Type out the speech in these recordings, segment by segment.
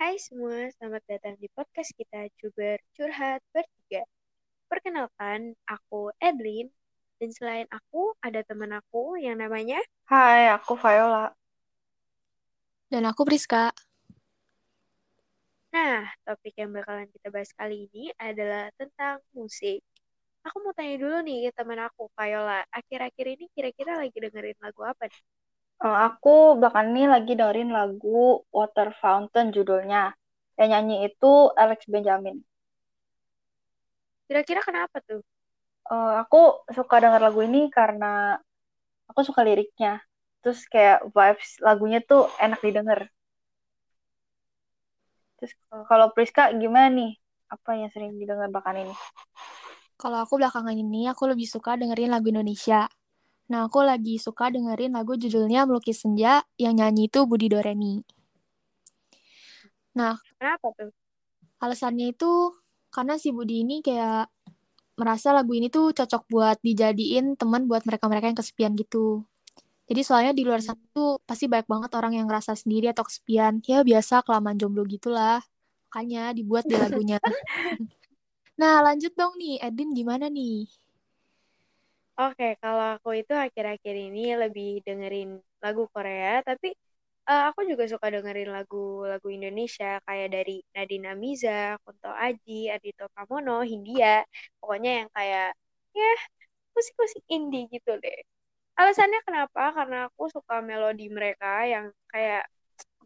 Hai semua, selamat datang di podcast kita Juber Curhat Bertiga. Perkenalkan, aku Edlin, dan selain aku, ada teman aku yang namanya... Hai, aku Viola. Dan aku Priska. Nah, topik yang bakalan kita bahas kali ini adalah tentang musik. Aku mau tanya dulu nih ke teman aku, Viola. Akhir-akhir ini kira-kira lagi dengerin lagu apa nih? Eh, aku belakangan ini lagi dengerin lagu Water Fountain judulnya. Yang nyanyi itu Alex Benjamin. Kira-kira kenapa tuh? Eh, aku suka denger lagu ini karena aku suka liriknya. Terus kayak vibes lagunya tuh enak didengar. Terus kalau Priska gimana nih? Apa yang sering didengar belakangan ini? Kalau aku belakangan ini, aku lebih suka dengerin lagu Indonesia. Nah, aku lagi suka dengerin lagu judulnya Melukis Senja, yang nyanyi itu Budi Doremi. Nah, Kenapa tuh? alasannya itu karena si Budi ini kayak merasa lagu ini tuh cocok buat dijadiin teman buat mereka-mereka yang kesepian gitu. Jadi soalnya di luar sana tuh pasti banyak banget orang yang ngerasa sendiri atau kesepian. Ya biasa kelamaan jomblo gitulah. Makanya dibuat di lagunya. nah lanjut dong nih, Edin gimana nih? Oke, kalau aku itu akhir-akhir ini lebih dengerin lagu Korea, tapi eh, aku juga suka dengerin lagu-lagu Indonesia kayak dari Nadine Amiza, Kunto Aji, Ardhito Pramono, Hindia, pokoknya yang kayak ya musik-musik indie gitu deh. Alasannya kenapa? Karena aku suka melodi mereka yang kayak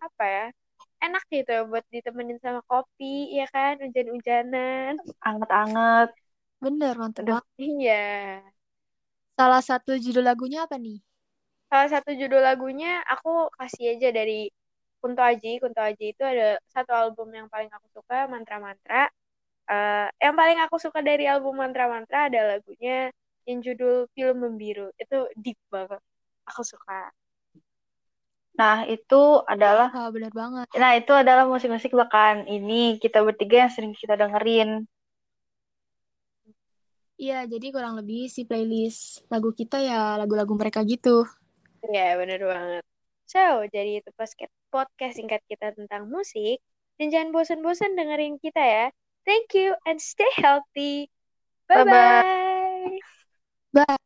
apa ya? Enak gitu ya buat ditemenin sama kopi, ya kan? Hujan-hujanan. Anget-anget. Bener, mantep banget. Iya. Salah satu judul lagunya apa nih? Salah satu judul lagunya aku kasih aja dari Kunto Aji. Kunto Aji itu ada satu album yang paling aku suka, Mantra Mantra. Eh, yang paling aku suka dari album Mantra Mantra ada lagunya yang judul Film Membiru. Itu deep banget. Aku suka. Nah, itu adalah Wah, bener banget. Nah, itu adalah musik-musik belakangan ini kita bertiga yang sering kita dengerin. Iya, jadi kurang lebih si playlist lagu kita ya lagu-lagu mereka gitu. Ya, bener banget. So, jadi itu podcast podcast singkat kita tentang musik. Dan jangan bosan-bosan dengerin kita ya. Thank you and stay healthy. Bye-bye. Bye-bye. Bye.